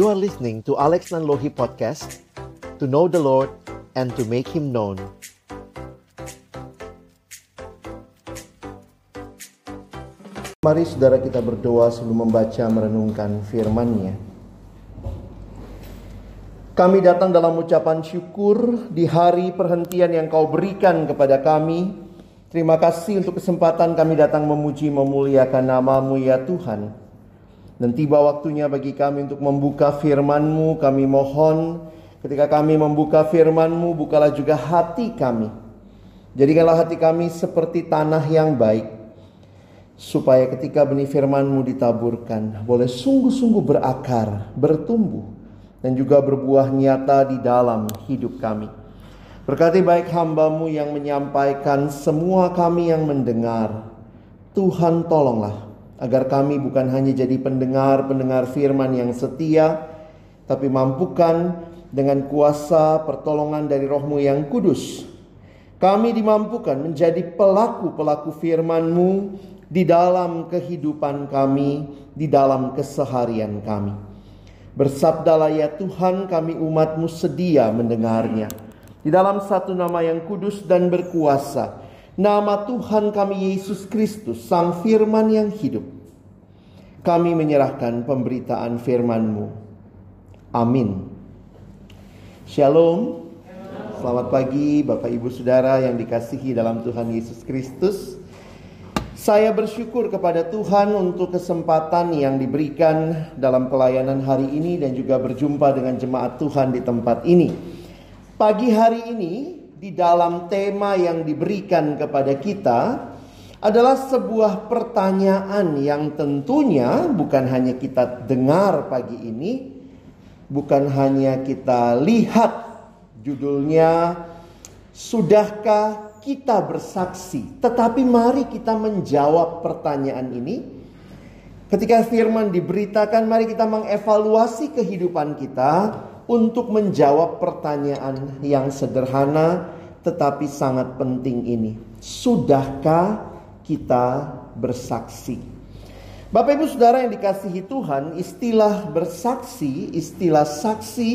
You are listening to Alex Nanlohi Podcast To know the Lord and to make Him known Mari saudara kita berdoa sebelum membaca merenungkan firman-Nya. Kami datang dalam ucapan syukur di hari perhentian yang kau berikan kepada kami. Terima kasih untuk kesempatan kami datang memuji memuliakan namamu ya Tuhan. Dan tiba waktunya bagi kami untuk membuka firman-Mu. Kami mohon ketika kami membuka firman-Mu, bukalah juga hati kami. Jadikanlah hati kami seperti tanah yang baik supaya ketika benih firman-Mu ditaburkan boleh sungguh-sungguh berakar, bertumbuh dan juga berbuah nyata di dalam hidup kami. Berkati baik hambamu yang menyampaikan semua kami yang mendengar. Tuhan tolonglah agar kami bukan hanya jadi pendengar-pendengar firman yang setia, tapi mampukan dengan kuasa pertolongan dari rohmu yang kudus. Kami dimampukan menjadi pelaku-pelaku firman-Mu di dalam kehidupan kami, di dalam keseharian kami. Bersabdalah ya Tuhan kami umatmu sedia mendengarnya. Di dalam satu nama yang kudus dan berkuasa. Nama Tuhan kami Yesus Kristus, Sang Firman yang hidup. Kami menyerahkan pemberitaan firman-Mu. Amin. Shalom. Selamat pagi Bapak Ibu Saudara yang dikasihi dalam Tuhan Yesus Kristus. Saya bersyukur kepada Tuhan untuk kesempatan yang diberikan dalam pelayanan hari ini dan juga berjumpa dengan jemaat Tuhan di tempat ini. Pagi hari ini di dalam tema yang diberikan kepada kita adalah sebuah pertanyaan yang tentunya bukan hanya kita dengar pagi ini, bukan hanya kita lihat judulnya Sudahkah kita bersaksi, tetapi mari kita menjawab pertanyaan ini. Ketika firman diberitakan, mari kita mengevaluasi kehidupan kita untuk menjawab pertanyaan yang sederhana tetapi sangat penting ini. Sudahkah kita bersaksi? Bapak Ibu Saudara yang dikasihi Tuhan, istilah bersaksi, istilah saksi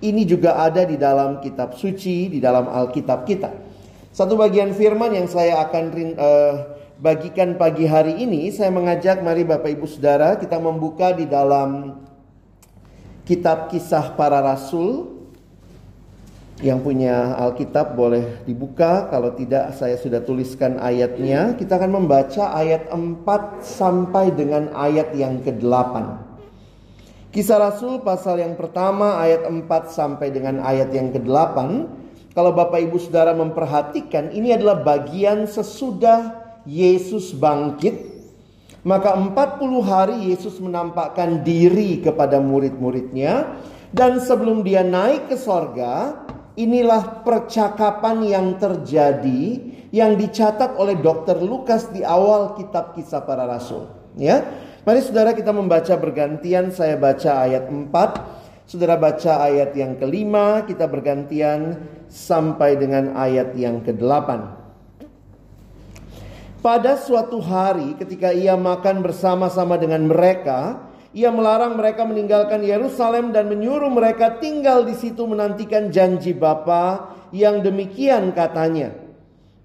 ini juga ada di dalam kitab suci, di dalam Alkitab kita. Satu bagian firman yang saya akan uh, bagikan pagi hari ini, saya mengajak mari Bapak Ibu Saudara kita membuka di dalam kitab kisah para rasul. Yang punya Alkitab boleh dibuka, kalau tidak saya sudah tuliskan ayatnya. Kita akan membaca ayat 4 sampai dengan ayat yang ke-8. Kisah Rasul pasal yang pertama ayat 4 sampai dengan ayat yang ke-8 kalau Bapak Ibu Saudara memperhatikan ini adalah bagian sesudah Yesus bangkit. Maka 40 hari Yesus menampakkan diri kepada murid-muridnya. Dan sebelum dia naik ke sorga, inilah percakapan yang terjadi yang dicatat oleh Dr. Lukas di awal kitab kisah para rasul. Ya, Mari saudara kita membaca bergantian, saya baca ayat 4. Saudara baca ayat yang kelima, kita bergantian sampai dengan ayat yang kedelapan. Pada suatu hari ketika ia makan bersama-sama dengan mereka, ia melarang mereka meninggalkan Yerusalem dan menyuruh mereka tinggal di situ menantikan janji Bapa yang demikian katanya.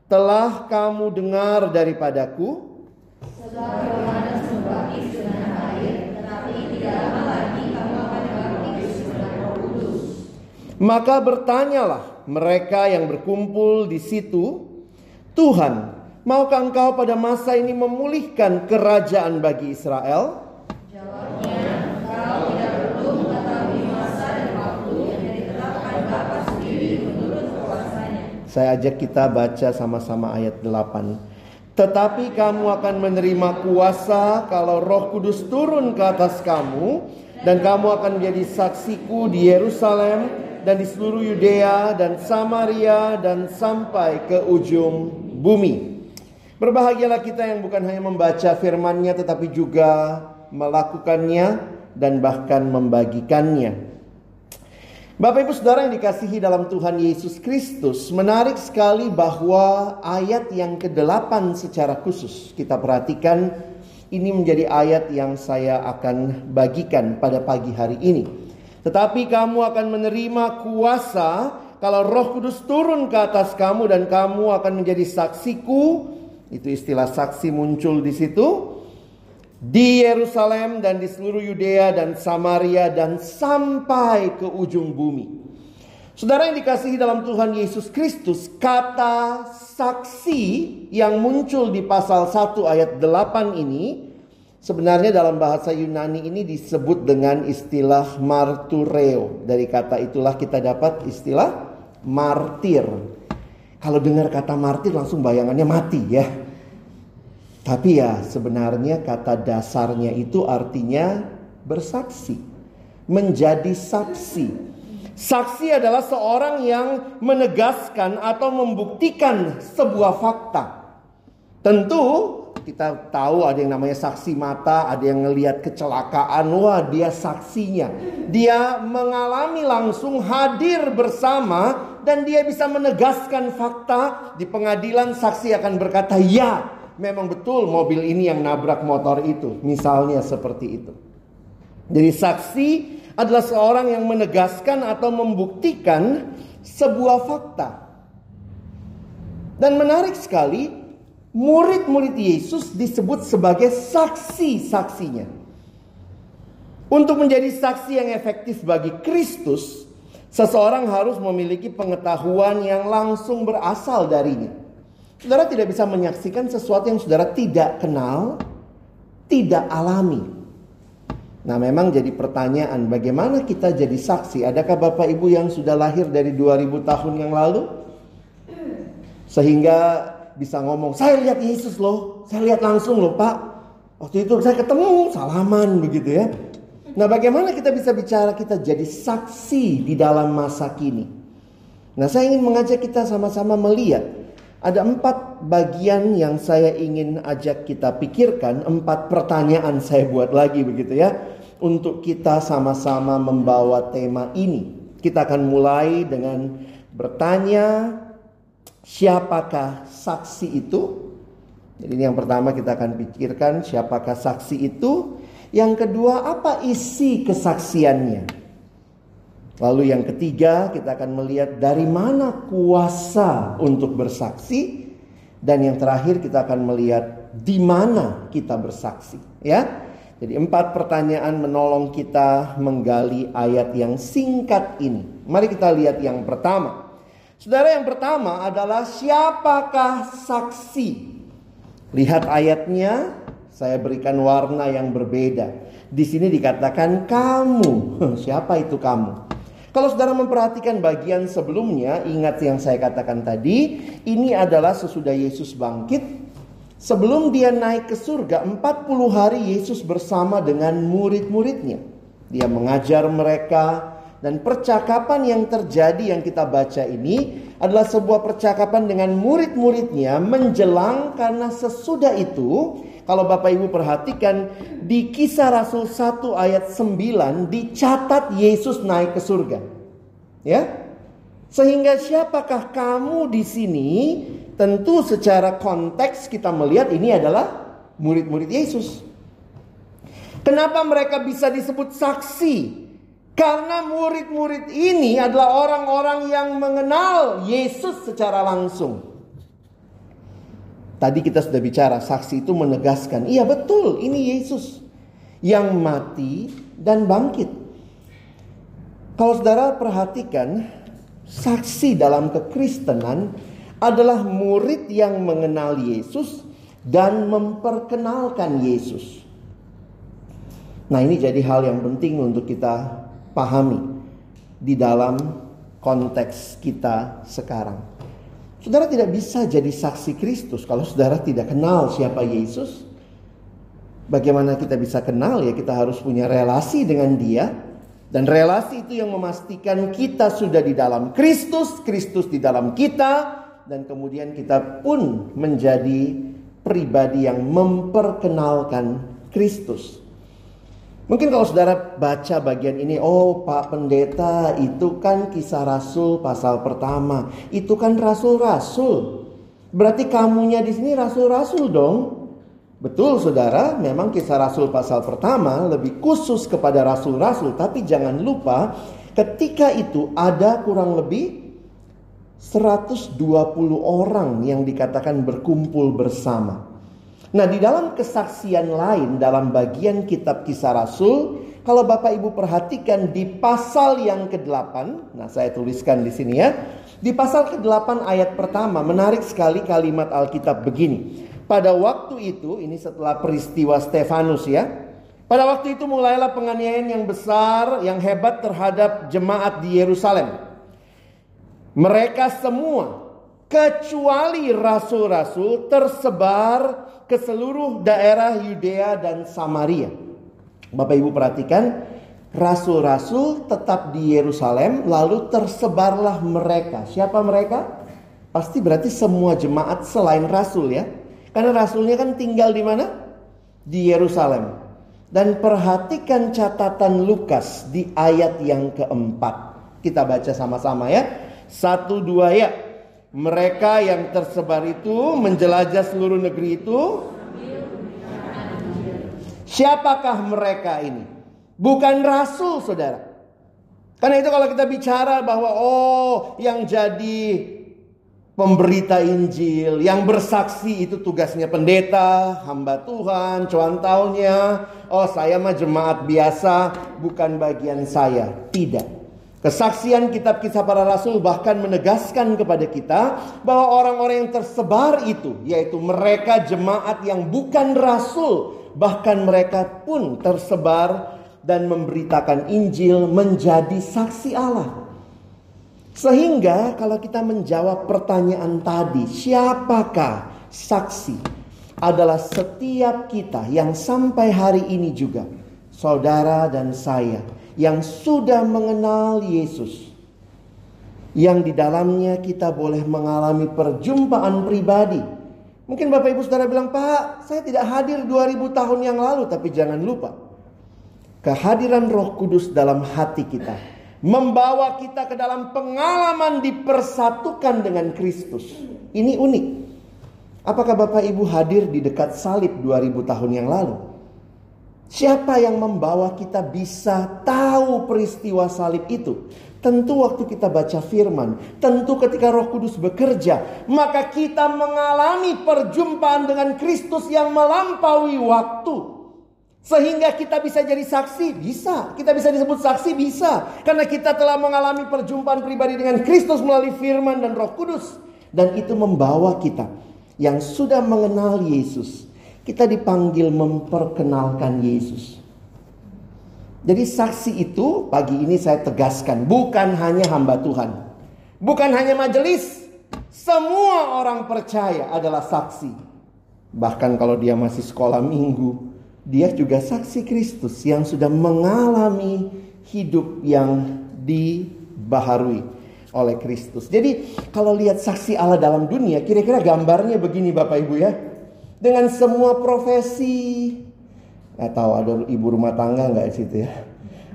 Telah kamu dengar daripadaku? Maka bertanyalah mereka yang berkumpul di situ, Tuhan, maukah engkau pada masa ini memulihkan kerajaan bagi Israel? Jawabnya, engkau tidak perlu mengetahui masa dan waktu yang ditetapkan Bapa sendiri menurut kuasanya. Saya ajak kita baca sama-sama ayat 8. Tetapi kamu akan menerima kuasa kalau roh kudus turun ke atas kamu. Dan kamu akan menjadi saksiku di Yerusalem, dan di seluruh Yudea dan Samaria dan sampai ke ujung bumi. Berbahagialah kita yang bukan hanya membaca firman-Nya tetapi juga melakukannya dan bahkan membagikannya. Bapak Ibu Saudara yang dikasihi dalam Tuhan Yesus Kristus, menarik sekali bahwa ayat yang ke-8 secara khusus kita perhatikan ini menjadi ayat yang saya akan bagikan pada pagi hari ini. Tetapi kamu akan menerima kuasa kalau Roh Kudus turun ke atas kamu dan kamu akan menjadi saksiku. Itu istilah saksi muncul di situ di Yerusalem dan di seluruh Yudea dan Samaria dan sampai ke ujung bumi. Saudara yang dikasihi dalam Tuhan Yesus Kristus, kata saksi yang muncul di pasal 1 ayat 8 ini sebenarnya dalam bahasa Yunani ini disebut dengan istilah martureo. Dari kata itulah kita dapat istilah martir. Kalau dengar kata martir langsung bayangannya mati ya. Tapi ya sebenarnya kata dasarnya itu artinya bersaksi. Menjadi saksi. Saksi adalah seorang yang menegaskan atau membuktikan sebuah fakta. Tentu kita tahu ada yang namanya saksi mata, ada yang ngelihat kecelakaan, wah dia saksinya. Dia mengalami langsung hadir bersama dan dia bisa menegaskan fakta di pengadilan saksi akan berkata ya memang betul mobil ini yang nabrak motor itu. Misalnya seperti itu. Jadi saksi adalah seorang yang menegaskan atau membuktikan sebuah fakta. Dan menarik sekali, murid-murid Yesus disebut sebagai saksi-saksinya. Untuk menjadi saksi yang efektif bagi Kristus, seseorang harus memiliki pengetahuan yang langsung berasal darinya. Saudara tidak bisa menyaksikan sesuatu yang saudara tidak kenal, tidak alami. Nah memang jadi pertanyaan bagaimana kita jadi saksi? Adakah Bapak Ibu yang sudah lahir dari 2000 tahun yang lalu? Sehingga bisa ngomong, saya lihat Yesus loh, saya lihat langsung loh Pak. Waktu itu saya ketemu, salaman begitu ya. Nah bagaimana kita bisa bicara kita jadi saksi di dalam masa kini? Nah saya ingin mengajak kita sama-sama melihat ada empat bagian yang saya ingin ajak kita pikirkan, empat pertanyaan saya buat lagi begitu ya, untuk kita sama-sama membawa tema ini. Kita akan mulai dengan bertanya, siapakah saksi itu? Jadi ini yang pertama kita akan pikirkan, siapakah saksi itu? Yang kedua, apa isi kesaksiannya? Lalu yang ketiga kita akan melihat dari mana kuasa untuk bersaksi dan yang terakhir kita akan melihat di mana kita bersaksi ya. Jadi empat pertanyaan menolong kita menggali ayat yang singkat ini. Mari kita lihat yang pertama. Saudara yang pertama adalah siapakah saksi? Lihat ayatnya, saya berikan warna yang berbeda. Di sini dikatakan kamu. Siapa itu kamu? Kalau saudara memperhatikan bagian sebelumnya, ingat yang saya katakan tadi, ini adalah sesudah Yesus bangkit. Sebelum dia naik ke surga, 40 hari Yesus bersama dengan murid-muridnya. Dia mengajar mereka, dan percakapan yang terjadi yang kita baca ini adalah sebuah percakapan dengan murid-muridnya menjelang karena sesudah itu kalau Bapak Ibu perhatikan di kisah Rasul 1 ayat 9 dicatat Yesus naik ke surga. Ya. Sehingga siapakah kamu di sini? Tentu secara konteks kita melihat ini adalah murid-murid Yesus. Kenapa mereka bisa disebut saksi? Karena murid-murid ini adalah orang-orang yang mengenal Yesus secara langsung. Tadi kita sudah bicara, saksi itu menegaskan, iya betul, ini Yesus yang mati dan bangkit. Kalau saudara perhatikan, saksi dalam kekristenan adalah murid yang mengenal Yesus dan memperkenalkan Yesus. Nah, ini jadi hal yang penting untuk kita pahami di dalam konteks kita sekarang. Saudara tidak bisa jadi saksi Kristus kalau saudara tidak kenal siapa Yesus. Bagaimana kita bisa kenal ya kita harus punya relasi dengan dia dan relasi itu yang memastikan kita sudah di dalam Kristus, Kristus di dalam kita dan kemudian kita pun menjadi pribadi yang memperkenalkan Kristus. Mungkin kalau saudara baca bagian ini, oh Pak Pendeta itu kan kisah Rasul pasal pertama, itu kan Rasul-Rasul. Berarti kamunya di sini Rasul-Rasul dong. Betul saudara, memang kisah Rasul pasal pertama lebih khusus kepada rasul-rasul. Tapi jangan lupa ketika itu ada kurang lebih 120 orang yang dikatakan berkumpul bersama. Nah di dalam kesaksian lain dalam bagian kitab kisah Rasul. Kalau Bapak Ibu perhatikan di pasal yang ke-8. Nah saya tuliskan di sini ya. Di pasal ke-8 ayat pertama menarik sekali kalimat Alkitab begini. Pada waktu itu, ini setelah peristiwa Stefanus ya. Pada waktu itu mulailah penganiayaan yang besar, yang hebat terhadap jemaat di Yerusalem. Mereka semua, kecuali rasul-rasul, tersebar ke seluruh daerah Yudea dan Samaria. Bapak Ibu perhatikan, rasul-rasul tetap di Yerusalem, lalu tersebarlah mereka. Siapa mereka? Pasti berarti semua jemaat selain rasul ya. Karena rasulnya kan tinggal di mana? Di Yerusalem. Dan perhatikan catatan Lukas di ayat yang keempat. Kita baca sama-sama ya. Satu dua ya. Mereka yang tersebar itu menjelajah seluruh negeri itu. Siapakah mereka ini? Bukan rasul saudara. Karena itu kalau kita bicara bahwa oh yang jadi pemberita Injil, yang bersaksi itu tugasnya pendeta, hamba Tuhan, cuan tahunnya. Oh saya mah jemaat biasa, bukan bagian saya. Tidak. Kesaksian kitab kisah para rasul bahkan menegaskan kepada kita bahwa orang-orang yang tersebar itu, yaitu mereka jemaat yang bukan rasul, bahkan mereka pun tersebar dan memberitakan Injil menjadi saksi Allah. Sehingga kalau kita menjawab pertanyaan tadi, siapakah saksi? Adalah setiap kita yang sampai hari ini juga, saudara dan saya, yang sudah mengenal Yesus. Yang di dalamnya kita boleh mengalami perjumpaan pribadi. Mungkin Bapak Ibu Saudara bilang, Pak, saya tidak hadir 2000 tahun yang lalu. Tapi jangan lupa, kehadiran roh kudus dalam hati kita membawa kita ke dalam pengalaman dipersatukan dengan Kristus. Ini unik. Apakah Bapak Ibu hadir di dekat salib 2000 tahun yang lalu? Siapa yang membawa kita bisa tahu peristiwa salib itu? Tentu waktu kita baca firman, tentu ketika Roh Kudus bekerja, maka kita mengalami perjumpaan dengan Kristus yang melampaui waktu. Sehingga kita bisa jadi saksi, bisa. Kita bisa disebut saksi, bisa. Karena kita telah mengalami perjumpaan pribadi dengan Kristus melalui firman dan roh kudus. Dan itu membawa kita yang sudah mengenal Yesus. Kita dipanggil memperkenalkan Yesus. Jadi saksi itu pagi ini saya tegaskan. Bukan hanya hamba Tuhan. Bukan hanya majelis. Semua orang percaya adalah saksi. Bahkan kalau dia masih sekolah minggu dia juga saksi Kristus yang sudah mengalami hidup yang dibaharui oleh Kristus. Jadi kalau lihat saksi Allah dalam dunia, kira-kira gambarnya begini Bapak Ibu ya. Dengan semua profesi. Nggak tahu ada ibu rumah tangga nggak situ ya.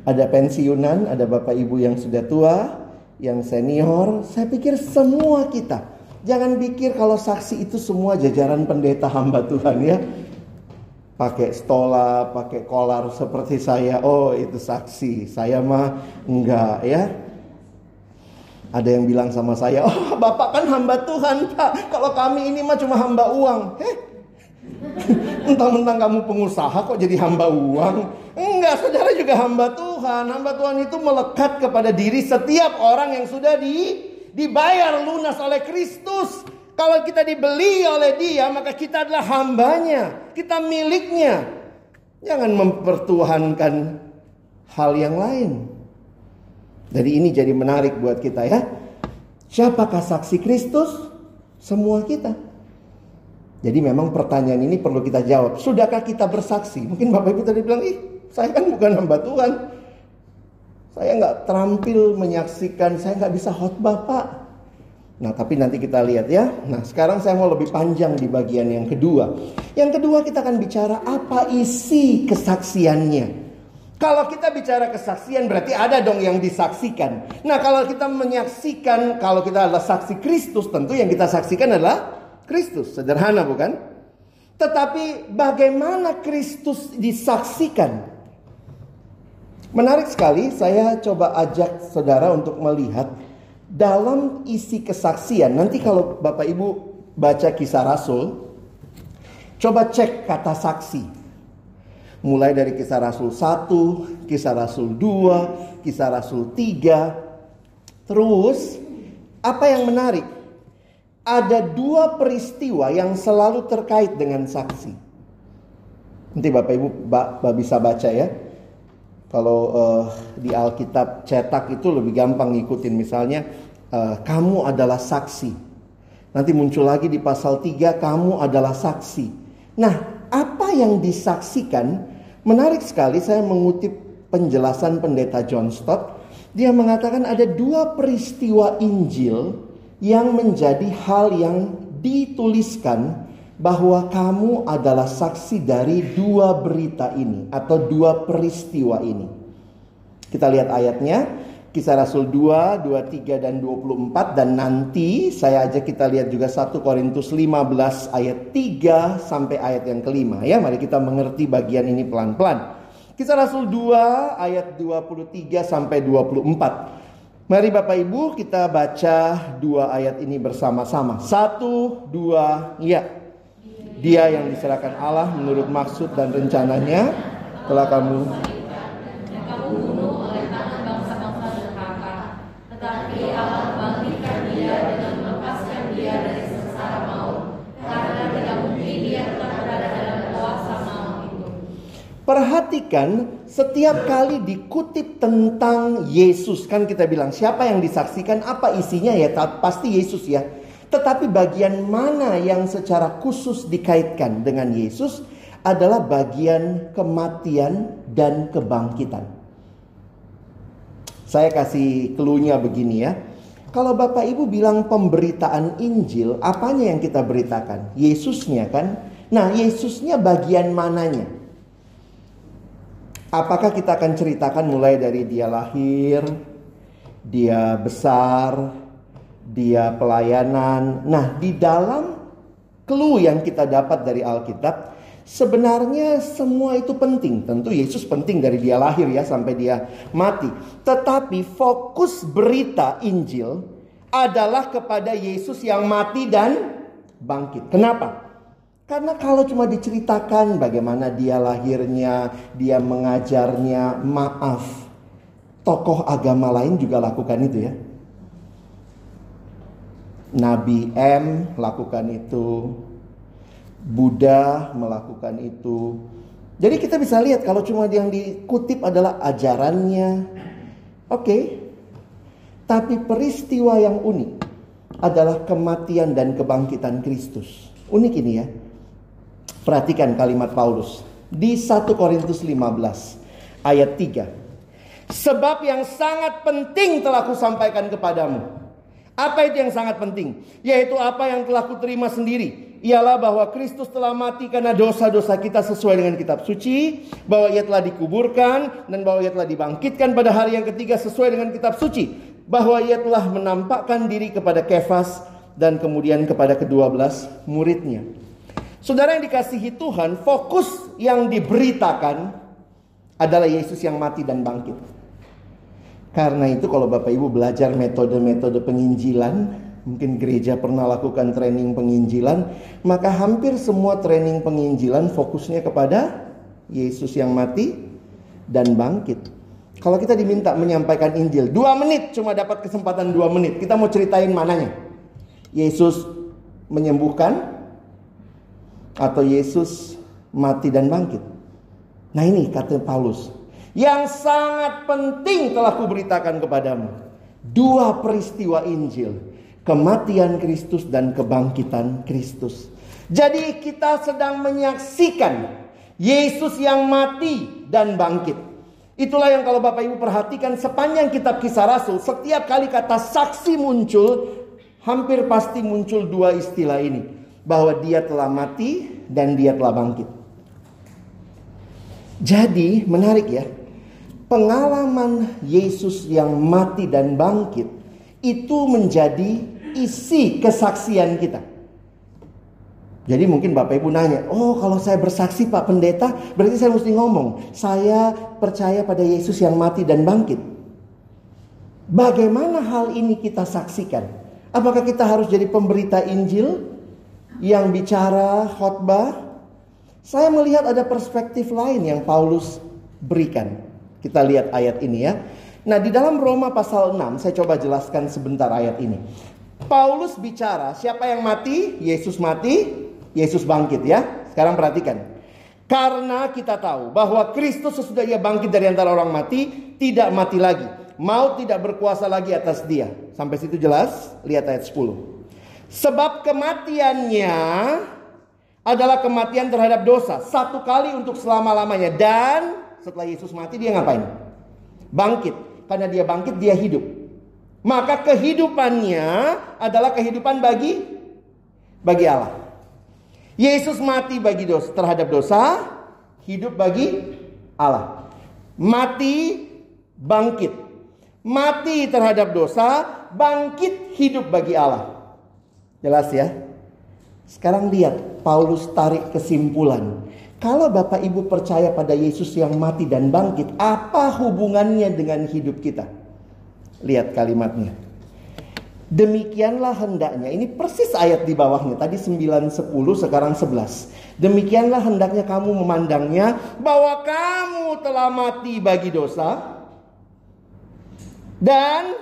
Ada pensiunan, ada Bapak Ibu yang sudah tua, yang senior. Saya pikir semua kita. Jangan pikir kalau saksi itu semua jajaran pendeta hamba Tuhan ya pakai stola, pakai kolar seperti saya. Oh, itu saksi. Saya mah enggak ya. Ada yang bilang sama saya, "Oh, Bapak kan hamba Tuhan, Pak. Kalau kami ini mah cuma hamba uang." Heh. Mentang-mentang kamu pengusaha kok jadi hamba uang? Enggak, saudara juga hamba Tuhan. Hamba Tuhan itu melekat kepada diri setiap orang yang sudah di dibayar lunas oleh Kristus. Kalau kita dibeli oleh dia, maka kita adalah hambanya. Kita miliknya. Jangan mempertuhankan hal yang lain. Jadi ini jadi menarik buat kita ya. Siapakah saksi Kristus? Semua kita. Jadi memang pertanyaan ini perlu kita jawab. Sudahkah kita bersaksi? Mungkin Bapak Ibu tadi bilang, ih saya kan bukan hamba Tuhan. Saya nggak terampil menyaksikan, saya nggak bisa khotbah Pak. Nah, tapi nanti kita lihat ya. Nah, sekarang saya mau lebih panjang di bagian yang kedua. Yang kedua kita akan bicara apa isi kesaksiannya. Kalau kita bicara kesaksian berarti ada dong yang disaksikan. Nah, kalau kita menyaksikan, kalau kita adalah saksi Kristus, tentu yang kita saksikan adalah Kristus. Sederhana bukan? Tetapi bagaimana Kristus disaksikan? Menarik sekali, saya coba ajak saudara untuk melihat dalam isi kesaksian. Nanti kalau Bapak Ibu baca kisah Rasul, coba cek kata saksi. Mulai dari kisah Rasul 1, kisah Rasul 2, kisah Rasul 3. Terus, apa yang menarik? Ada dua peristiwa yang selalu terkait dengan saksi. Nanti Bapak Ibu bisa baca ya. Kalau uh, di Alkitab cetak itu lebih gampang ngikutin misalnya uh, kamu adalah saksi. Nanti muncul lagi di pasal 3 kamu adalah saksi. Nah, apa yang disaksikan menarik sekali saya mengutip penjelasan pendeta John Stott. Dia mengatakan ada dua peristiwa Injil yang menjadi hal yang dituliskan bahwa kamu adalah saksi dari dua berita ini atau dua peristiwa ini. Kita lihat ayatnya. Kisah Rasul 2, 23 dan 24 dan nanti saya ajak kita lihat juga 1 Korintus 15 ayat 3 sampai ayat yang kelima ya. Mari kita mengerti bagian ini pelan-pelan. Kisah Rasul 2 ayat 23 sampai 24. Mari Bapak Ibu kita baca dua ayat ini bersama-sama. Satu, dua, ya. Dia yang diserahkan Allah menurut maksud dan rencananya telah kamu Perhatikan setiap kali dikutip tentang Yesus kan kita bilang siapa yang disaksikan apa isinya ya pasti Yesus ya. Tetapi bagian mana yang secara khusus dikaitkan dengan Yesus adalah bagian kematian dan kebangkitan. Saya kasih keluhnya begini ya. Kalau Bapak Ibu bilang pemberitaan Injil, apanya yang kita beritakan? Yesusnya kan? Nah, Yesusnya bagian mananya? Apakah kita akan ceritakan mulai dari dia lahir, dia besar, dia pelayanan. Nah, di dalam clue yang kita dapat dari Alkitab, sebenarnya semua itu penting. Tentu Yesus penting dari dia lahir ya sampai dia mati. Tetapi fokus berita Injil adalah kepada Yesus yang mati dan bangkit. Kenapa? Karena kalau cuma diceritakan bagaimana dia lahirnya, dia mengajarnya, maaf. Tokoh agama lain juga lakukan itu ya. Nabi M lakukan itu, Buddha melakukan itu. Jadi kita bisa lihat kalau cuma yang dikutip adalah ajarannya. Oke. Okay. Tapi peristiwa yang unik adalah kematian dan kebangkitan Kristus. Unik ini ya. Perhatikan kalimat Paulus di 1 Korintus 15 ayat 3. Sebab yang sangat penting telah kusampaikan kepadamu apa itu yang sangat penting? Yaitu apa yang telah kuterima sendiri. Ialah bahwa Kristus telah mati karena dosa-dosa kita sesuai dengan kitab suci. Bahwa ia telah dikuburkan dan bahwa ia telah dibangkitkan pada hari yang ketiga sesuai dengan kitab suci. Bahwa ia telah menampakkan diri kepada Kefas dan kemudian kepada kedua belas muridnya. Saudara yang dikasihi Tuhan, fokus yang diberitakan adalah Yesus yang mati dan bangkit. Karena itu kalau Bapak Ibu belajar metode-metode penginjilan, mungkin gereja pernah lakukan training penginjilan, maka hampir semua training penginjilan fokusnya kepada Yesus yang mati dan bangkit. Kalau kita diminta menyampaikan Injil, dua menit cuma dapat kesempatan dua menit. Kita mau ceritain mananya? Yesus menyembuhkan atau Yesus mati dan bangkit? Nah ini kata Paulus, yang sangat penting telah kuberitakan kepadamu. Dua peristiwa Injil, kematian Kristus dan kebangkitan Kristus. Jadi kita sedang menyaksikan Yesus yang mati dan bangkit. Itulah yang kalau Bapak Ibu perhatikan sepanjang kitab kisah Rasul, setiap kali kata saksi muncul, hampir pasti muncul dua istilah ini. Bahwa dia telah mati dan dia telah bangkit. Jadi menarik ya, pengalaman Yesus yang mati dan bangkit itu menjadi isi kesaksian kita. Jadi mungkin Bapak Ibu nanya, oh kalau saya bersaksi Pak Pendeta, berarti saya mesti ngomong, saya percaya pada Yesus yang mati dan bangkit. Bagaimana hal ini kita saksikan? Apakah kita harus jadi pemberita Injil yang bicara khotbah? Saya melihat ada perspektif lain yang Paulus berikan. Kita lihat ayat ini ya. Nah, di dalam Roma pasal 6, saya coba jelaskan sebentar ayat ini. Paulus bicara, siapa yang mati? Yesus mati, Yesus bangkit ya. Sekarang perhatikan. Karena kita tahu bahwa Kristus sesudah ia bangkit dari antara orang mati, tidak mati lagi. Maut tidak berkuasa lagi atas dia. Sampai situ jelas? Lihat ayat 10. Sebab kematiannya adalah kematian terhadap dosa. Satu kali untuk selama-lamanya. Dan setelah Yesus mati dia ngapain? Bangkit karena dia bangkit dia hidup. Maka kehidupannya adalah kehidupan bagi bagi Allah. Yesus mati bagi dosa terhadap dosa, hidup bagi Allah. Mati bangkit. Mati terhadap dosa, bangkit hidup bagi Allah. Jelas ya? Sekarang lihat Paulus tarik kesimpulan. Kalau Bapak Ibu percaya pada Yesus yang mati dan bangkit, apa hubungannya dengan hidup kita? Lihat kalimatnya. Demikianlah hendaknya, ini persis ayat di bawahnya, tadi 9, 10, sekarang 11. Demikianlah hendaknya kamu memandangnya bahwa kamu telah mati bagi dosa. Dan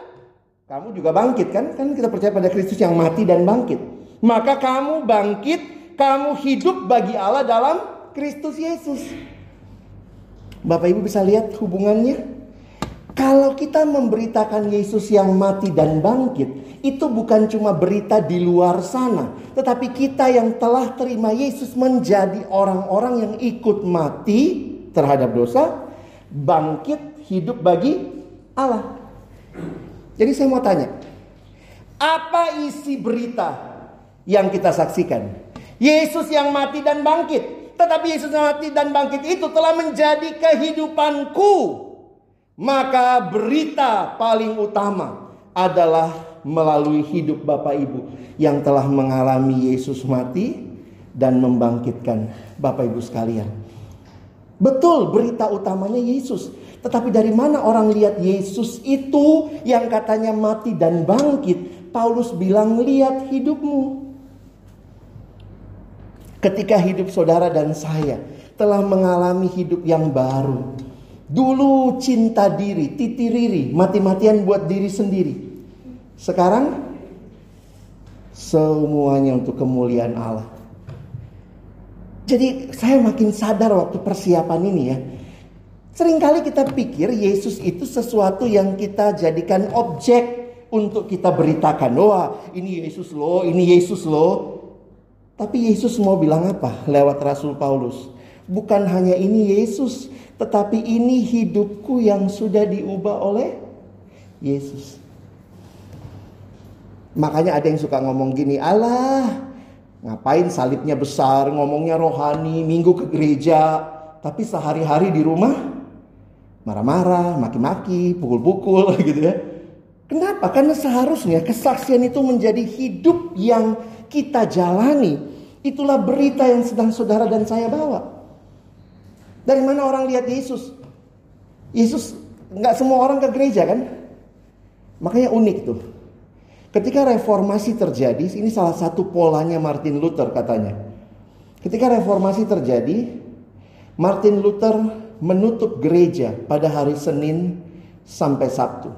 kamu juga bangkit kan? Kan kita percaya pada Kristus yang mati dan bangkit. Maka kamu bangkit, kamu hidup bagi Allah dalam Kristus Yesus. Bapak Ibu bisa lihat hubungannya? Kalau kita memberitakan Yesus yang mati dan bangkit, itu bukan cuma berita di luar sana, tetapi kita yang telah terima Yesus menjadi orang-orang yang ikut mati terhadap dosa, bangkit hidup bagi Allah. Jadi saya mau tanya, apa isi berita yang kita saksikan? Yesus yang mati dan bangkit. Tetapi Yesus mati dan bangkit itu telah menjadi kehidupanku. Maka berita paling utama adalah melalui hidup Bapak Ibu yang telah mengalami Yesus mati dan membangkitkan Bapak Ibu sekalian. Betul berita utamanya Yesus. Tetapi dari mana orang lihat Yesus itu yang katanya mati dan bangkit? Paulus bilang lihat hidupmu. Ketika hidup saudara dan saya telah mengalami hidup yang baru. Dulu cinta diri, titiriri, mati-matian buat diri sendiri. Sekarang semuanya untuk kemuliaan Allah. Jadi saya makin sadar waktu persiapan ini ya. Seringkali kita pikir Yesus itu sesuatu yang kita jadikan objek untuk kita beritakan. Wah ini Yesus loh, ini Yesus loh. Tapi Yesus mau bilang apa lewat Rasul Paulus? Bukan hanya ini Yesus, tetapi ini hidupku yang sudah diubah oleh Yesus. Makanya ada yang suka ngomong gini, Allah ngapain salibnya besar, ngomongnya rohani, minggu ke gereja, tapi sehari-hari di rumah marah-marah, maki-maki, pukul-pukul gitu ya. Kenapa? Karena seharusnya kesaksian itu menjadi hidup yang kita jalani Itulah berita yang sedang saudara dan saya bawa. Dari mana orang lihat Yesus? Yesus nggak semua orang ke gereja kan? Makanya unik tuh. Ketika reformasi terjadi, ini salah satu polanya Martin Luther katanya. Ketika reformasi terjadi, Martin Luther menutup gereja pada hari Senin sampai Sabtu.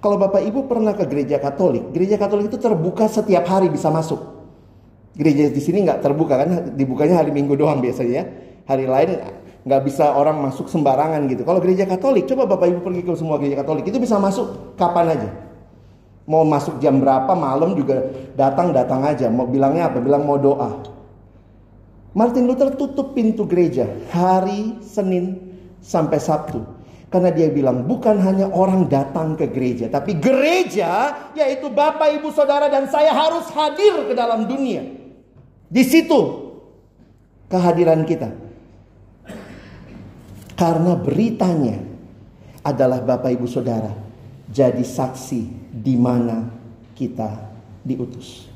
Kalau Bapak Ibu pernah ke gereja Katolik, gereja Katolik itu terbuka setiap hari bisa masuk. Gereja di sini nggak terbuka kan, dibukanya hari Minggu doang biasanya. Hari lain nggak bisa orang masuk sembarangan gitu. Kalau gereja Katolik, coba Bapak Ibu pergi ke semua gereja Katolik itu bisa masuk kapan aja. Mau masuk jam berapa malam juga datang datang aja. Mau bilangnya apa? Bilang mau doa. Martin Luther tutup pintu gereja hari Senin sampai Sabtu. Karena dia bilang bukan hanya orang datang ke gereja, tapi gereja yaitu Bapak, Ibu, Saudara dan saya harus hadir ke dalam dunia. Di situ kehadiran kita. Karena beritanya adalah Bapak Ibu Saudara jadi saksi di mana kita diutus.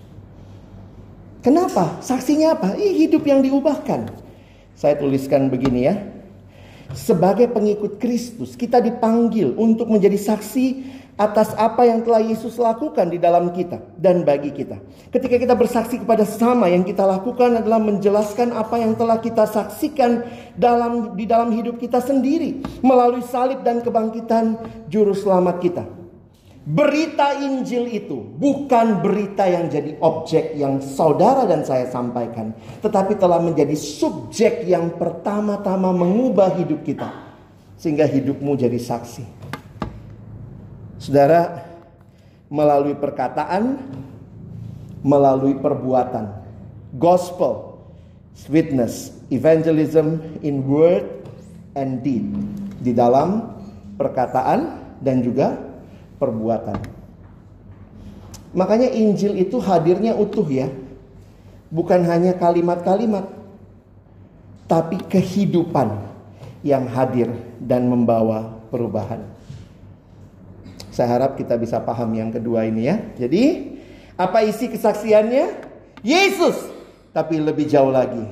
Kenapa? Saksinya apa? Ih, hidup yang diubahkan. Saya tuliskan begini ya. Sebagai pengikut Kristus, kita dipanggil untuk menjadi saksi atas apa yang telah Yesus lakukan di dalam kita dan bagi kita. Ketika kita bersaksi kepada sama yang kita lakukan adalah menjelaskan apa yang telah kita saksikan dalam di dalam hidup kita sendiri melalui salib dan kebangkitan juru selamat kita. Berita Injil itu bukan berita yang jadi objek yang saudara dan saya sampaikan, tetapi telah menjadi subjek yang pertama-tama mengubah hidup kita, sehingga hidupmu jadi saksi. Saudara, melalui perkataan, melalui perbuatan, gospel, witness, evangelism in word and deed, di dalam perkataan dan juga perbuatan. Makanya Injil itu hadirnya utuh ya. Bukan hanya kalimat-kalimat, tapi kehidupan yang hadir dan membawa perubahan. Saya harap kita bisa paham yang kedua ini ya. Jadi, apa isi kesaksiannya? Yesus. Tapi lebih jauh lagi,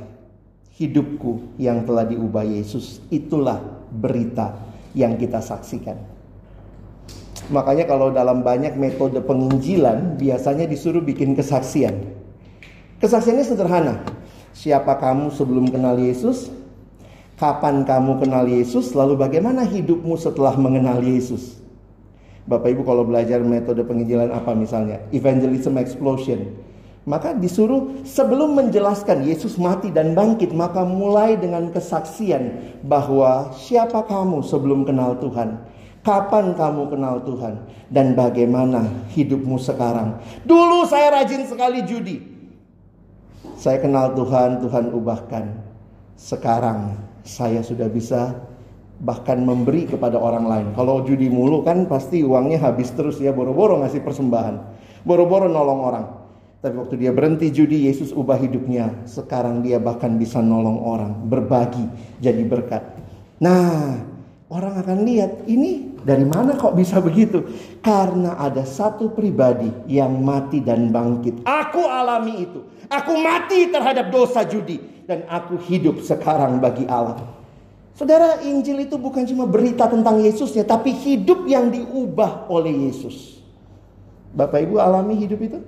hidupku yang telah diubah Yesus. Itulah berita yang kita saksikan. Makanya kalau dalam banyak metode penginjilan biasanya disuruh bikin kesaksian. Kesaksiannya sederhana. Siapa kamu sebelum kenal Yesus? Kapan kamu kenal Yesus? Lalu bagaimana hidupmu setelah mengenal Yesus? Bapak Ibu kalau belajar metode penginjilan apa misalnya? Evangelism explosion. Maka disuruh sebelum menjelaskan Yesus mati dan bangkit, maka mulai dengan kesaksian bahwa siapa kamu sebelum kenal Tuhan Kapan kamu kenal Tuhan dan bagaimana hidupmu sekarang? Dulu saya rajin sekali judi. Saya kenal Tuhan, Tuhan ubahkan. Sekarang saya sudah bisa bahkan memberi kepada orang lain. Kalau judi mulu kan pasti uangnya habis terus ya, boro-boro ngasih persembahan. Boro-boro nolong orang. Tapi waktu dia berhenti judi, Yesus ubah hidupnya. Sekarang dia bahkan bisa nolong orang, berbagi, jadi berkat. Nah, orang akan lihat ini dari mana kok bisa begitu? Karena ada satu pribadi yang mati dan bangkit. Aku alami itu. Aku mati terhadap dosa judi. Dan aku hidup sekarang bagi Allah. Saudara, Injil itu bukan cuma berita tentang Yesusnya. Tapi hidup yang diubah oleh Yesus. Bapak Ibu alami hidup itu?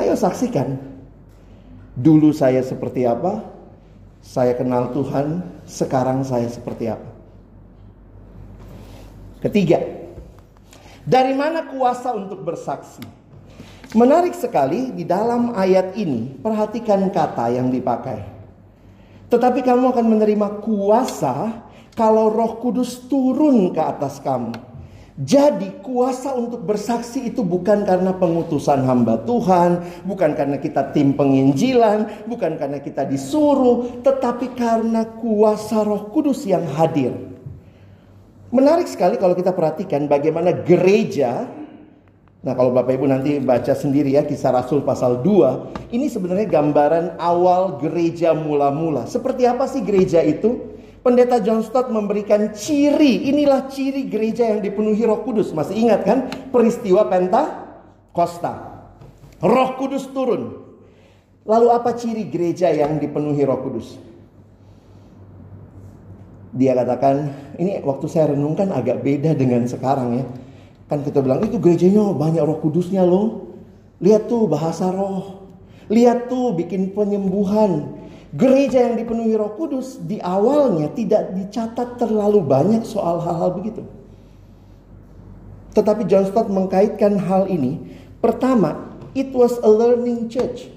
Ayo saksikan. Dulu saya seperti apa? Saya kenal Tuhan. Sekarang saya seperti apa? Ketiga, dari mana kuasa untuk bersaksi? Menarik sekali di dalam ayat ini, perhatikan kata yang dipakai. Tetapi kamu akan menerima kuasa kalau Roh Kudus turun ke atas kamu. Jadi kuasa untuk bersaksi itu bukan karena pengutusan hamba Tuhan, bukan karena kita tim penginjilan, bukan karena kita disuruh, tetapi karena kuasa Roh Kudus yang hadir. Menarik sekali kalau kita perhatikan bagaimana gereja Nah kalau Bapak Ibu nanti baca sendiri ya kisah Rasul pasal 2 Ini sebenarnya gambaran awal gereja mula-mula Seperti apa sih gereja itu? Pendeta John Stott memberikan ciri Inilah ciri gereja yang dipenuhi roh kudus Masih ingat kan peristiwa Pentakosta Roh kudus turun Lalu apa ciri gereja yang dipenuhi roh kudus? Dia katakan, ini waktu saya renungkan agak beda dengan sekarang ya. Kan kita bilang, itu gerejanya banyak roh kudusnya loh. Lihat tuh bahasa roh. Lihat tuh bikin penyembuhan. Gereja yang dipenuhi roh kudus di awalnya tidak dicatat terlalu banyak soal hal-hal begitu. Tetapi John Stott mengkaitkan hal ini. Pertama, it was a learning church.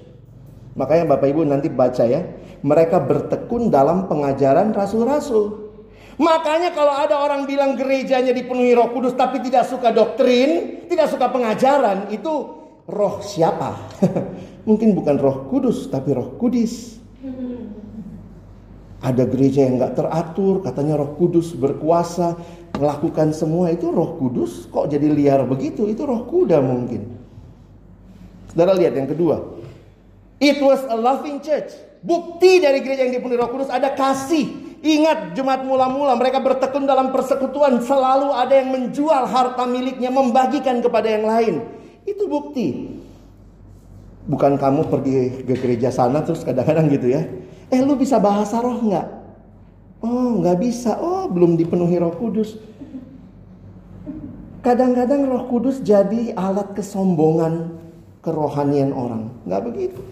Makanya Bapak Ibu nanti baca ya. Mereka bertekun dalam pengajaran rasul-rasul. Makanya kalau ada orang bilang gerejanya dipenuhi roh kudus tapi tidak suka doktrin, tidak suka pengajaran, itu roh siapa? Mungkin bukan roh kudus tapi roh kudis. Ada gereja yang gak teratur, katanya roh kudus berkuasa, melakukan semua itu roh kudus kok jadi liar begitu? Itu roh kuda mungkin. Saudara lihat yang kedua. It was a loving church. Bukti dari gereja yang dipenuhi roh kudus ada kasih. Ingat jemaat mula-mula mereka bertekun dalam persekutuan selalu ada yang menjual harta miliknya membagikan kepada yang lain. Itu bukti. Bukan kamu pergi ke gereja sana terus kadang-kadang gitu ya. Eh lu bisa bahasa roh nggak? Oh nggak bisa. Oh belum dipenuhi roh kudus. Kadang-kadang roh kudus jadi alat kesombongan kerohanian orang. Nggak begitu.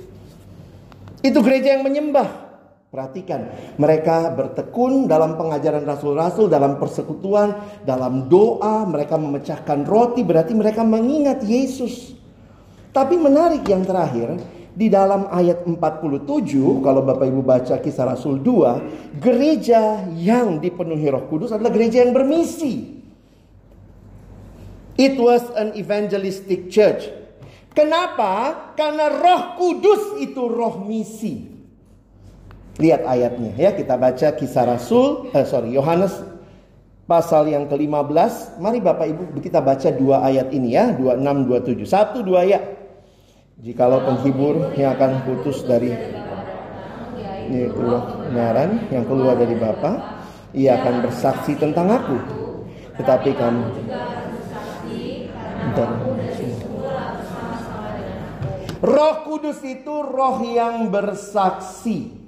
Itu gereja yang menyembah. Perhatikan, mereka bertekun dalam pengajaran rasul-rasul, dalam persekutuan, dalam doa, mereka memecahkan roti, berarti mereka mengingat Yesus. Tapi menarik yang terakhir, di dalam ayat 47, kalau Bapak Ibu baca kisah Rasul 2, gereja yang dipenuhi roh kudus adalah gereja yang bermisi. It was an evangelistic church. Kenapa? Karena roh kudus itu roh misi. Lihat ayatnya ya, kita baca kisah Rasul, eh, sorry, Yohanes pasal yang ke-15. Mari Bapak Ibu kita baca dua ayat ini ya, 26 27. Satu dua ya. Jikalau penghibur yang akan putus dari ini kebenaran yang keluar dari Bapa, ia akan bersaksi tentang aku. Tetapi kamu Roh Kudus itu roh yang bersaksi.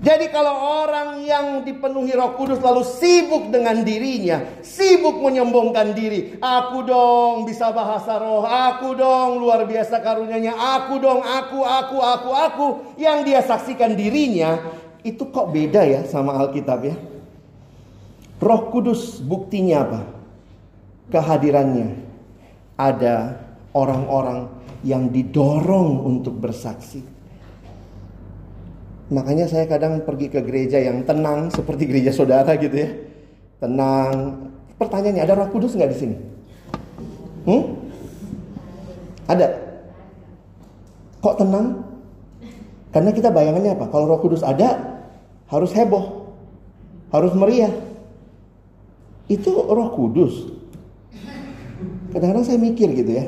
Jadi kalau orang yang dipenuhi roh kudus lalu sibuk dengan dirinya, sibuk menyombongkan diri. Aku dong bisa bahasa roh, aku dong luar biasa karunyanya, aku dong, aku, aku, aku, aku. Yang dia saksikan dirinya, itu kok beda ya sama Alkitab ya. Roh kudus buktinya apa? Kehadirannya. Ada orang-orang yang didorong untuk bersaksi. Makanya saya kadang pergi ke gereja yang tenang seperti gereja saudara gitu ya. Tenang. Pertanyaannya ada Roh Kudus nggak di sini? Hmm? Ada. Kok tenang? Karena kita bayangannya apa? Kalau Roh Kudus ada, harus heboh, harus meriah. Itu Roh Kudus. Kadang-kadang saya mikir gitu ya.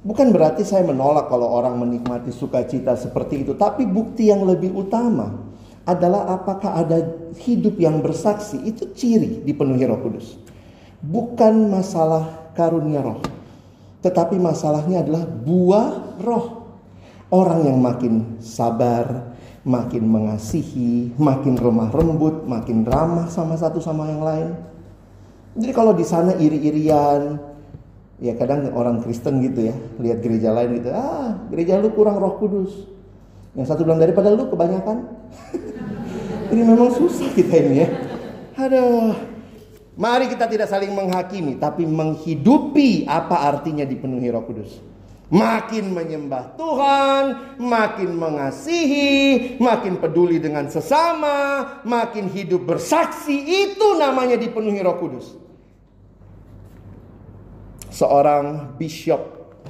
Bukan berarti saya menolak kalau orang menikmati sukacita seperti itu, tapi bukti yang lebih utama adalah apakah ada hidup yang bersaksi itu ciri dipenuhi Roh Kudus. Bukan masalah karunia roh, tetapi masalahnya adalah buah roh. Orang yang makin sabar, makin mengasihi, makin remah rembut, makin ramah sama satu sama yang lain. Jadi kalau di sana iri-irian, Ya kadang orang Kristen gitu ya, lihat gereja lain gitu, ah gereja lu kurang roh kudus. Yang satu bilang daripada lu kebanyakan. ini memang susah kita ini ya. Aduh. Mari kita tidak saling menghakimi, tapi menghidupi apa artinya dipenuhi roh kudus. Makin menyembah Tuhan, makin mengasihi, makin peduli dengan sesama, makin hidup bersaksi, itu namanya dipenuhi roh kudus seorang bishop.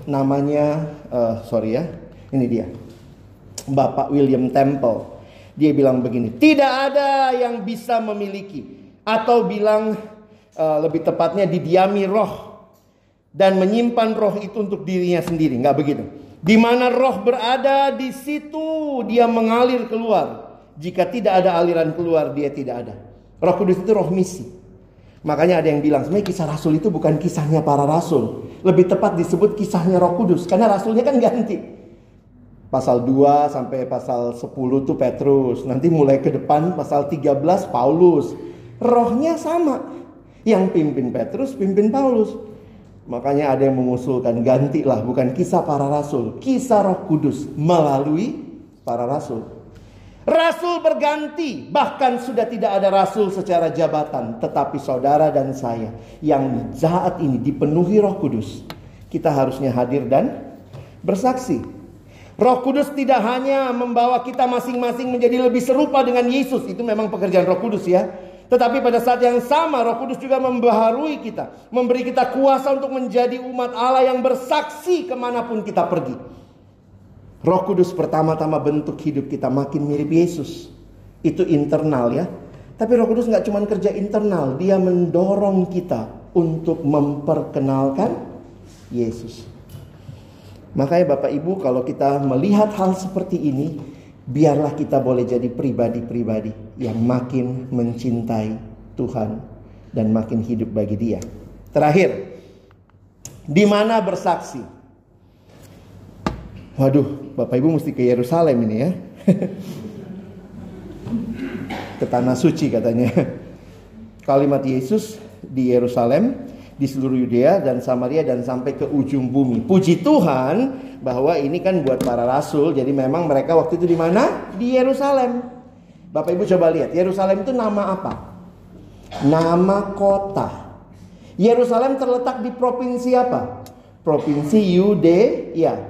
Namanya uh, sorry ya ini dia. Bapak William Temple. Dia bilang begini tidak ada yang bisa memiliki atau bilang uh, lebih tepatnya didiami roh dan menyimpan roh itu untuk dirinya sendiri. Nggak begitu. Di mana roh berada di situ dia mengalir keluar. Jika tidak ada aliran keluar dia tidak ada. Roh kudus itu roh misi Makanya ada yang bilang sebenarnya kisah rasul itu bukan kisahnya para rasul. Lebih tepat disebut kisahnya roh kudus. Karena rasulnya kan ganti. Pasal 2 sampai pasal 10 itu Petrus. Nanti mulai ke depan pasal 13 Paulus. Rohnya sama. Yang pimpin Petrus, pimpin Paulus. Makanya ada yang mengusulkan gantilah bukan kisah para rasul. Kisah roh kudus melalui para rasul. Rasul berganti, bahkan sudah tidak ada rasul secara jabatan, tetapi saudara dan saya yang saat ini dipenuhi Roh Kudus, kita harusnya hadir dan bersaksi. Roh Kudus tidak hanya membawa kita masing-masing menjadi lebih serupa dengan Yesus, itu memang pekerjaan Roh Kudus ya. Tetapi pada saat yang sama Roh Kudus juga membaharui kita, memberi kita kuasa untuk menjadi umat Allah yang bersaksi ke mana pun kita pergi. Roh Kudus pertama-tama bentuk hidup kita makin mirip Yesus. Itu internal ya. Tapi Roh Kudus nggak cuma kerja internal, dia mendorong kita untuk memperkenalkan Yesus. Makanya Bapak Ibu kalau kita melihat hal seperti ini, biarlah kita boleh jadi pribadi-pribadi yang makin mencintai Tuhan dan makin hidup bagi Dia. Terakhir, di mana bersaksi? Waduh, Bapak Ibu mesti ke Yerusalem ini ya. ke tanah suci katanya. Kalimat Yesus di Yerusalem, di seluruh Yudea dan Samaria dan sampai ke ujung bumi. Puji Tuhan bahwa ini kan buat para rasul. Jadi memang mereka waktu itu di mana? Di Yerusalem. Bapak Ibu coba lihat, Yerusalem itu nama apa? Nama kota. Yerusalem terletak di provinsi apa? Provinsi Yudea.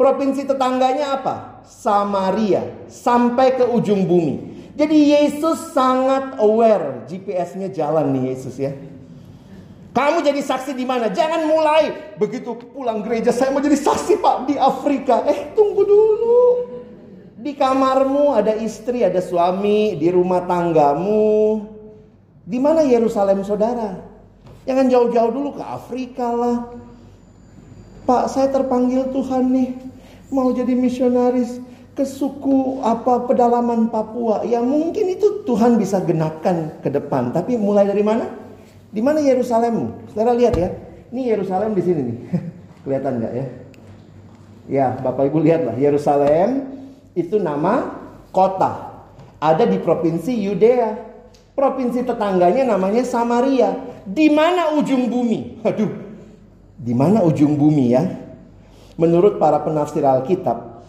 Provinsi tetangganya apa? Samaria. Sampai ke ujung bumi. Jadi Yesus sangat aware GPS-nya jalan nih Yesus ya. Kamu jadi saksi di mana? Jangan mulai begitu pulang gereja saya mau jadi saksi Pak di Afrika. Eh, tunggu dulu. Di kamarmu ada istri, ada suami, di rumah tanggamu. Di mana Yerusalem Saudara? Jangan jauh-jauh dulu ke Afrika lah. Pak, saya terpanggil Tuhan nih. Mau jadi misionaris ke suku apa pedalaman Papua ya mungkin itu Tuhan bisa genapkan ke depan. Tapi mulai dari mana? Di mana Yerusalem? Saudara lihat ya ini Yerusalem di sini nih. Kelihatan nggak ya? Ya Bapak Ibu lihatlah Yerusalem itu nama kota. Ada di provinsi Yudea. Provinsi tetangganya namanya Samaria. Di mana ujung bumi? Aduh di mana ujung bumi ya menurut para penafsir Alkitab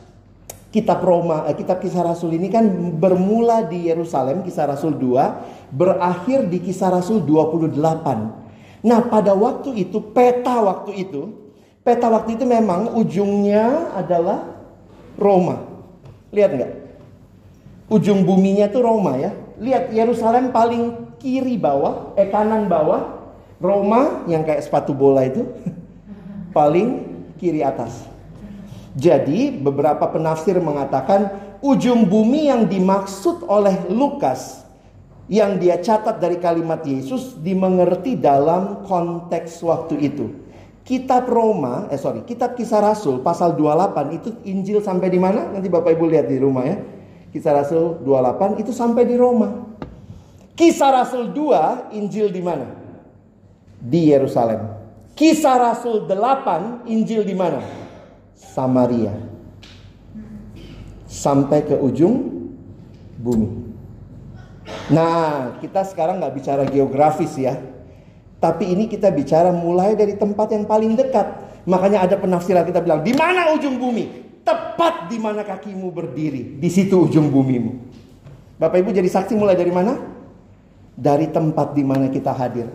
kitab Roma, eh, kitab Kisah Rasul ini kan bermula di Yerusalem, Kisah Rasul 2, berakhir di Kisah Rasul 28. Nah, pada waktu itu peta waktu itu, peta waktu itu memang ujungnya adalah Roma. Lihat nggak? Ujung buminya itu Roma ya. Lihat Yerusalem paling kiri bawah, eh kanan bawah. Roma yang kayak sepatu bola itu paling kiri atas. Jadi beberapa penafsir mengatakan ujung bumi yang dimaksud oleh Lukas yang dia catat dari kalimat Yesus dimengerti dalam konteks waktu itu. Kitab Roma, eh sorry, kitab Kisah Rasul pasal 28 itu Injil sampai di mana? Nanti Bapak Ibu lihat di rumah ya. Kisah Rasul 28 itu sampai di Roma. Kisah Rasul 2 Injil di mana? Di Yerusalem. Kisah Rasul 8 Injil di mana? Samaria sampai ke ujung bumi. Nah, kita sekarang nggak bicara geografis ya, tapi ini kita bicara mulai dari tempat yang paling dekat. Makanya ada penafsiran kita bilang, di mana ujung bumi? Tepat di mana kakimu berdiri, di situ ujung bumimu. Bapak Ibu jadi saksi mulai dari mana? Dari tempat di mana kita hadir.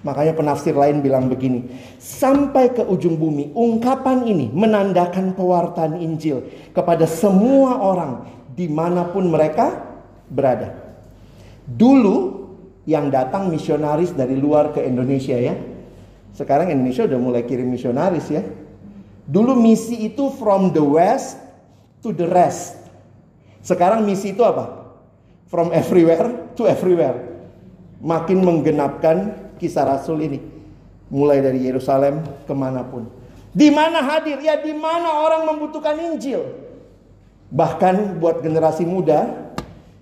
Makanya penafsir lain bilang begini, sampai ke ujung bumi, ungkapan ini menandakan pewartaan Injil kepada semua orang di mana pun mereka berada. Dulu yang datang misionaris dari luar ke Indonesia ya, sekarang Indonesia udah mulai kirim misionaris ya. Dulu misi itu from the west to the rest. Sekarang misi itu apa? From everywhere to everywhere. Makin menggenapkan kisah Rasul ini. Mulai dari Yerusalem ke mana pun. Di mana hadir? Ya di mana orang membutuhkan Injil. Bahkan buat generasi muda,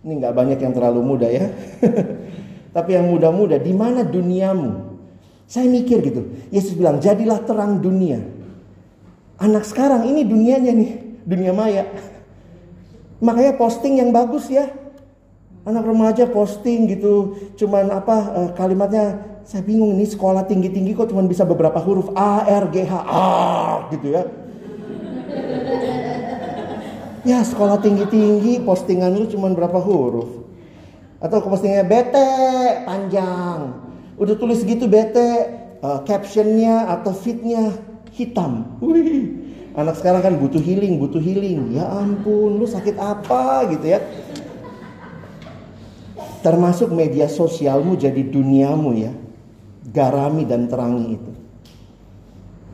ini nggak banyak yang terlalu muda ya. Tapi yang muda-muda, di mana duniamu? Saya mikir gitu. Yesus bilang, jadilah terang dunia. Anak sekarang ini dunianya nih, dunia maya. Makanya posting yang bagus ya. Anak remaja posting gitu, cuman apa uh, kalimatnya saya bingung ini sekolah tinggi-tinggi kok cuma bisa beberapa huruf A, R, G, H, A gitu ya. Ya sekolah tinggi-tinggi postingan lu cuma berapa huruf. Atau postingnya bete panjang. Udah tulis gitu bete uh, captionnya atau fitnya hitam. Wih, anak sekarang kan butuh healing, butuh healing. Ya ampun, lu sakit apa gitu ya. Termasuk media sosialmu jadi duniamu ya garami dan terangi itu.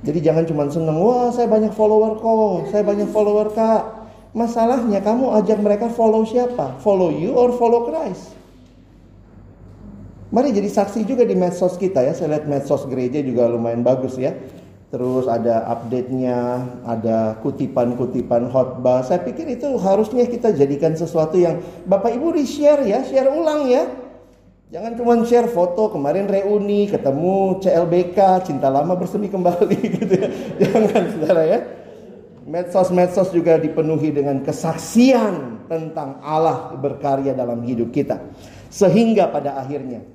Jadi jangan cuma senang, wah saya banyak follower kok, saya banyak follower kak. Masalahnya kamu ajak mereka follow siapa? Follow you or follow Christ? Mari jadi saksi juga di medsos kita ya. Saya lihat medsos gereja juga lumayan bagus ya. Terus ada update-nya, ada kutipan-kutipan khotbah. Saya pikir itu harusnya kita jadikan sesuatu yang Bapak Ibu di-share ya, share ulang ya. Jangan cuma share foto kemarin reuni, ketemu CLBK, cinta lama bersemi kembali gitu ya. Jangan saudara ya. medsos-medsos juga dipenuhi dengan kesaksian tentang Allah berkarya dalam hidup kita. Sehingga pada akhirnya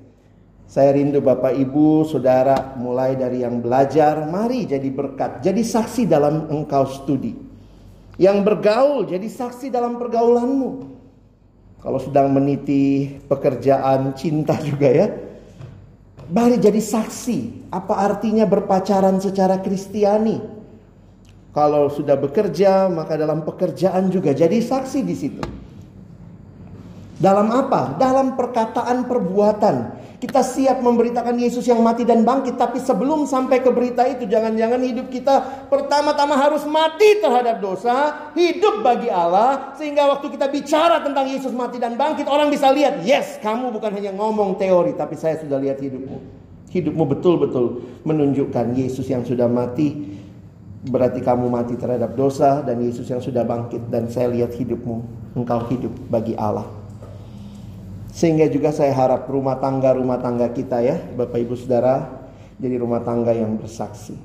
saya rindu Bapak Ibu, Saudara mulai dari yang belajar, mari jadi berkat, jadi saksi dalam engkau studi. Yang bergaul jadi saksi dalam pergaulanmu. Kalau sedang meniti pekerjaan cinta juga ya. Mari jadi saksi. Apa artinya berpacaran secara kristiani? Kalau sudah bekerja, maka dalam pekerjaan juga jadi saksi di situ. Dalam apa? Dalam perkataan perbuatan. Kita siap memberitakan Yesus yang mati dan bangkit, tapi sebelum sampai ke berita itu, jangan-jangan hidup kita pertama-tama harus mati terhadap dosa, hidup bagi Allah, sehingga waktu kita bicara tentang Yesus mati dan bangkit, orang bisa lihat, yes, kamu bukan hanya ngomong teori, tapi saya sudah lihat hidupmu. Hidupmu betul-betul menunjukkan Yesus yang sudah mati, berarti kamu mati terhadap dosa, dan Yesus yang sudah bangkit, dan saya lihat hidupmu, engkau hidup bagi Allah. Sehingga juga saya harap rumah tangga-rumah tangga kita ya, Bapak Ibu Saudara, jadi rumah tangga yang bersaksi.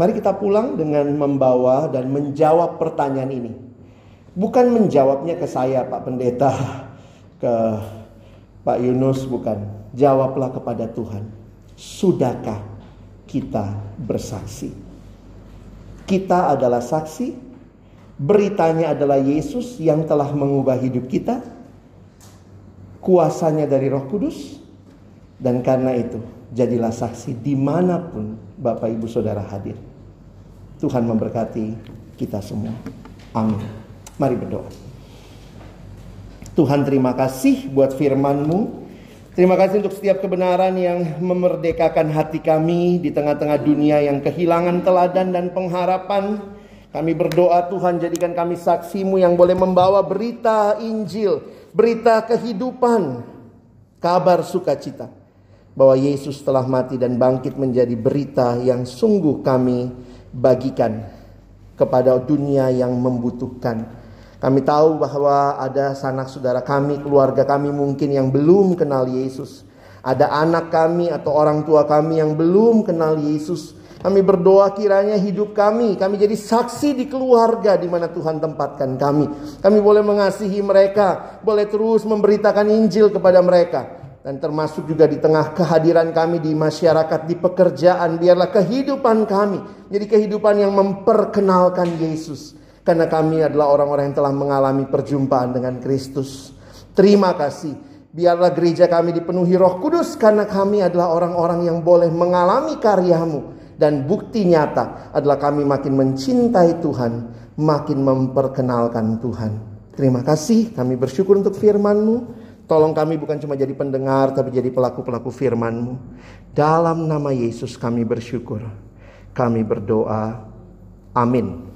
Mari kita pulang dengan membawa dan menjawab pertanyaan ini. Bukan menjawabnya ke saya Pak Pendeta, ke Pak Yunus, bukan. Jawablah kepada Tuhan. Sudahkah kita bersaksi? Kita adalah saksi, beritanya adalah Yesus yang telah mengubah hidup kita kuasanya dari roh kudus. Dan karena itu, jadilah saksi di mana pun Bapak Ibu Saudara hadir. Tuhan memberkati kita semua. Amin. Mari berdoa. Tuhan terima kasih buat firman-Mu. Terima kasih untuk setiap kebenaran yang memerdekakan hati kami di tengah-tengah dunia yang kehilangan teladan dan pengharapan. Kami berdoa Tuhan jadikan kami saksimu yang boleh membawa berita Injil berita kehidupan, kabar sukacita bahwa Yesus telah mati dan bangkit menjadi berita yang sungguh kami bagikan kepada dunia yang membutuhkan. Kami tahu bahwa ada sanak saudara kami, keluarga kami mungkin yang belum kenal Yesus. Ada anak kami atau orang tua kami yang belum kenal Yesus. Kami berdoa kiranya hidup kami, kami jadi saksi di keluarga di mana Tuhan tempatkan kami. Kami boleh mengasihi mereka, boleh terus memberitakan Injil kepada mereka. Dan termasuk juga di tengah kehadiran kami di masyarakat, di pekerjaan. Biarlah kehidupan kami jadi kehidupan yang memperkenalkan Yesus. Karena kami adalah orang-orang yang telah mengalami perjumpaan dengan Kristus. Terima kasih. Biarlah gereja kami dipenuhi roh kudus karena kami adalah orang-orang yang boleh mengalami karyamu dan bukti nyata adalah kami makin mencintai Tuhan, makin memperkenalkan Tuhan. Terima kasih, kami bersyukur untuk firman-Mu. Tolong kami bukan cuma jadi pendengar, tapi jadi pelaku-pelaku firman-Mu. Dalam nama Yesus kami bersyukur. Kami berdoa. Amin.